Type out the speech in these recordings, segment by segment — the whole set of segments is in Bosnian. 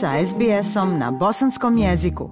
sa SBS-om na bosanskom jeziku.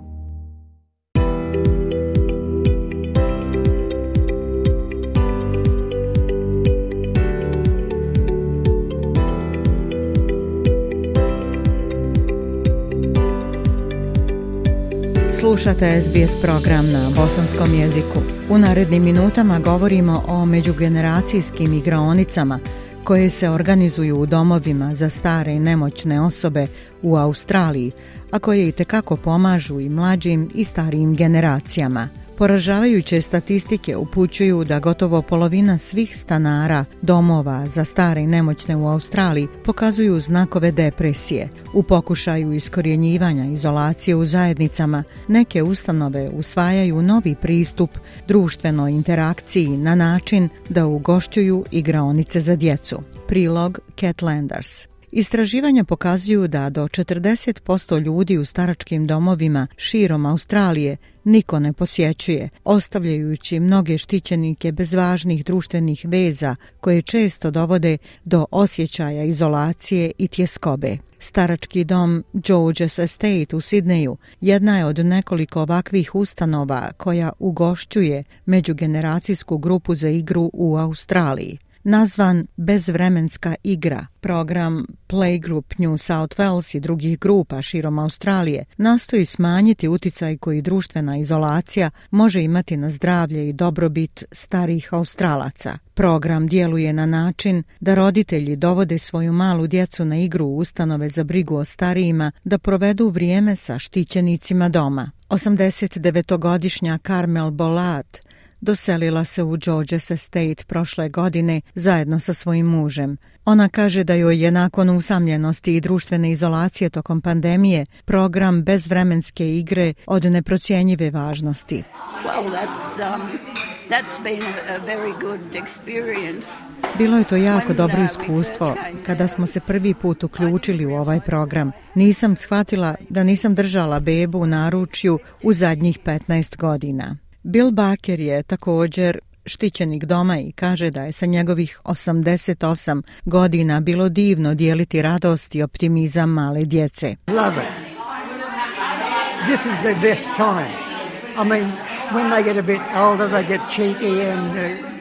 Slušate SBS program na bosanskom jeziku. U narednim minutama govorimo o međugeneracijskim igraonicama – koje se organizuju u domovima za stare i nemoćne osobe u Australiji, a koje i tekako pomažu i mlađim i starijim generacijama – Poražavajuće statistike upućuju da gotovo polovina svih stanara domova za stare i nemoćne u Australiji pokazuju znakove depresije. U pokušaju iskorjenjivanja izolacije u zajednicama neke ustanove usvajaju novi pristup društvenoj interakciji na način da ugošćuju igraonice za djecu. Prilog Cat Landers Istraživanja pokazuju da do 40% ljudi u staračkim domovima širom Australije niko ne posjećuje, ostavljajući mnoge štićenike bez važnih društvenih veza koje često dovode do osjećaja izolacije i tjeskobe. Starački dom Georges Estate u Sidneju jedna je od nekoliko ovakvih ustanova koja ugošćuje međugeneracijsku grupu za igru u Australiji nazvan Bezvremenska igra. Program Playgroup New South Wales i drugih grupa širom Australije nastoji smanjiti uticaj koji društvena izolacija može imati na zdravlje i dobrobit starih Australaca. Program djeluje na način da roditelji dovode svoju malu djecu na igru u ustanove za brigu o starijima da provedu vrijeme sa štićenicima doma. 89-godišnja Carmel Bolat doselila se u Georges Estate prošle godine zajedno sa svojim mužem. Ona kaže da joj je nakon usamljenosti i društvene izolacije tokom pandemije program bezvremenske igre od neprocjenjive važnosti. that's, um, Bilo je to jako dobro uh, iskustvo kada smo se prvi put uključili u ovaj program. Nisam shvatila da nisam držala bebu u naručju u zadnjih 15 godina. Bill Barker je također štićenik doma i kaže da je sa njegovih 88 godina bilo divno dijeliti radost i optimizam male djece. Love it. This is the best time. I mean, when they get a bit older, they get cheeky and uh...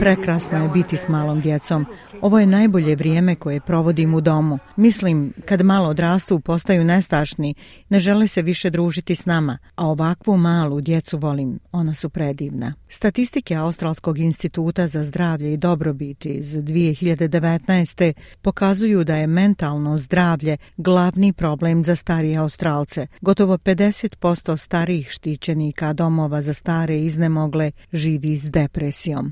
Prekrasno je biti s malom djecom. Ovo je najbolje vrijeme koje provodim u domu. Mislim, kad malo odrastu postaju nestašni, ne žele se više družiti s nama, a ovakvu malu djecu volim. Ona su predivna. Statistike Australskog instituta za zdravlje i dobrobiti iz 2019. pokazuju da je mentalno zdravlje glavni problem za starije Australce. Gotovo 50% starijih štićenika domova za stare iznemogle živi s depresijom.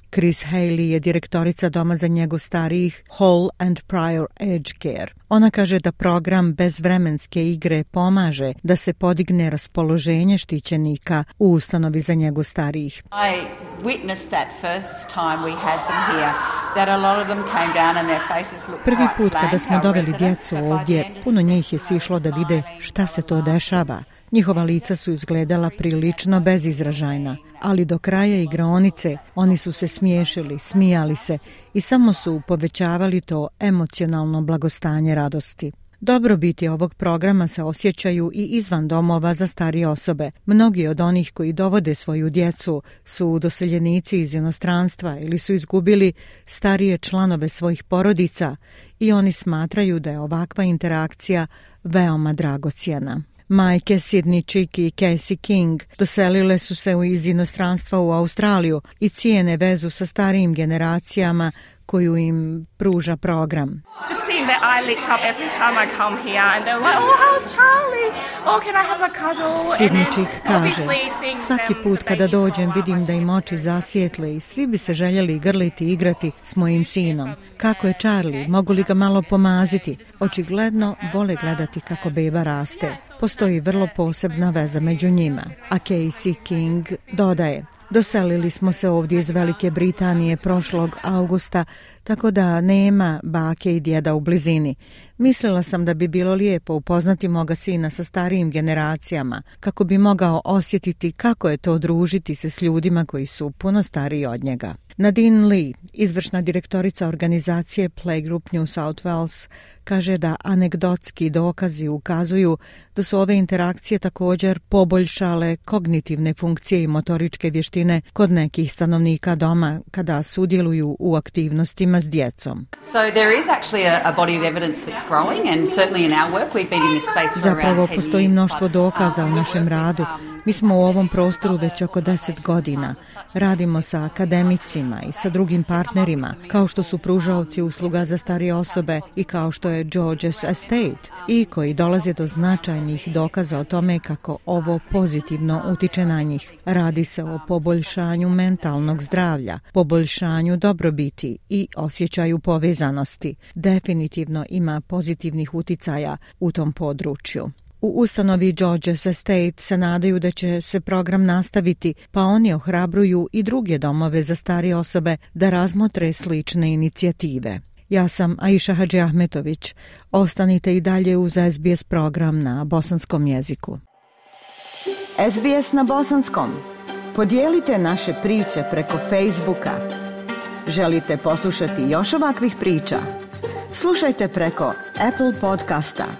Chris Haley je direktorica Doma za njegu starijih Hall and Prior Age Care. Ona kaže da program bezvremenske igre pomaže da se podigne raspoloženje štićenika u ustanovi za njegu starijih. I witnessed that first time we had them here. Prvi put kada smo doveli djecu ovdje, puno njih je sišlo da vide šta se to dešava. Njihova lica su izgledala prilično bezizražajna, ali do kraja igraonice oni su se smiješili, smijali se i samo su povećavali to emocionalno blagostanje radosti. Dobrobiti ovog programa se osjećaju i izvan domova za starije osobe. Mnogi od onih koji dovode svoju djecu su doseljenici iz inostranstva ili su izgubili starije članove svojih porodica i oni smatraju da je ovakva interakcija veoma dragocjena. Majke Sidney i Casey King doselile su se iz inostranstva u Australiju i cijene vezu sa starijim generacijama koju im pruža program. Just oh, oh, Sidničik kaže, svaki put kada dođem vidim da im oči zasvijetle i svi bi se željeli grliti i igrati s mojim sinom. Kako je Charlie? Mogu li ga malo pomaziti? Očigledno vole gledati kako beba raste. Postoji vrlo posebna veza među njima. A Casey King dodaje, Doselili smo se ovdje iz Velike Britanije prošlog augusta, tako da nema bake i djeda u blizini. Mislila sam da bi bilo lijepo upoznati moga sina sa starijim generacijama, kako bi mogao osjetiti kako je to družiti se s ljudima koji su puno stariji od njega. Nadine Lee, izvršna direktorica organizacije Playgroup New South Wales, kaže da anegdotski dokazi ukazuju da su ove interakcije također poboljšale kognitivne funkcije i motoričke vještine kod nekih stanovnika doma kada sudjeluju u aktivnostima s djecom. So there is actually a, body of evidence Zapravo postoji mnoštvo dokaza u našem radu mi smo u ovom prostoru već oko 10 godina. Radimo sa akademicima i sa drugim partnerima, kao što su pružaoci usluga za starije osobe i kao što je Georges Estate i koji dolaze do značajnih dokaza o tome kako ovo pozitivno utiče na njih. Radi se o poboljšanju mentalnog zdravlja, poboljšanju dobrobiti i osjećaju povezanosti. Definitivno ima pozitivnih uticaja u tom području. U ustanovi Georges Estate se nadaju da će se program nastaviti, pa oni ohrabruju i druge domove za starije osobe da razmotre slične inicijative. Ja sam Aisha Hadži Ahmetović. Ostanite i dalje uz SBS program na bosanskom jeziku. SBS na bosanskom. Podijelite naše priče preko Facebooka. Želite poslušati još ovakvih priča? Slušajte preko Apple podcasta –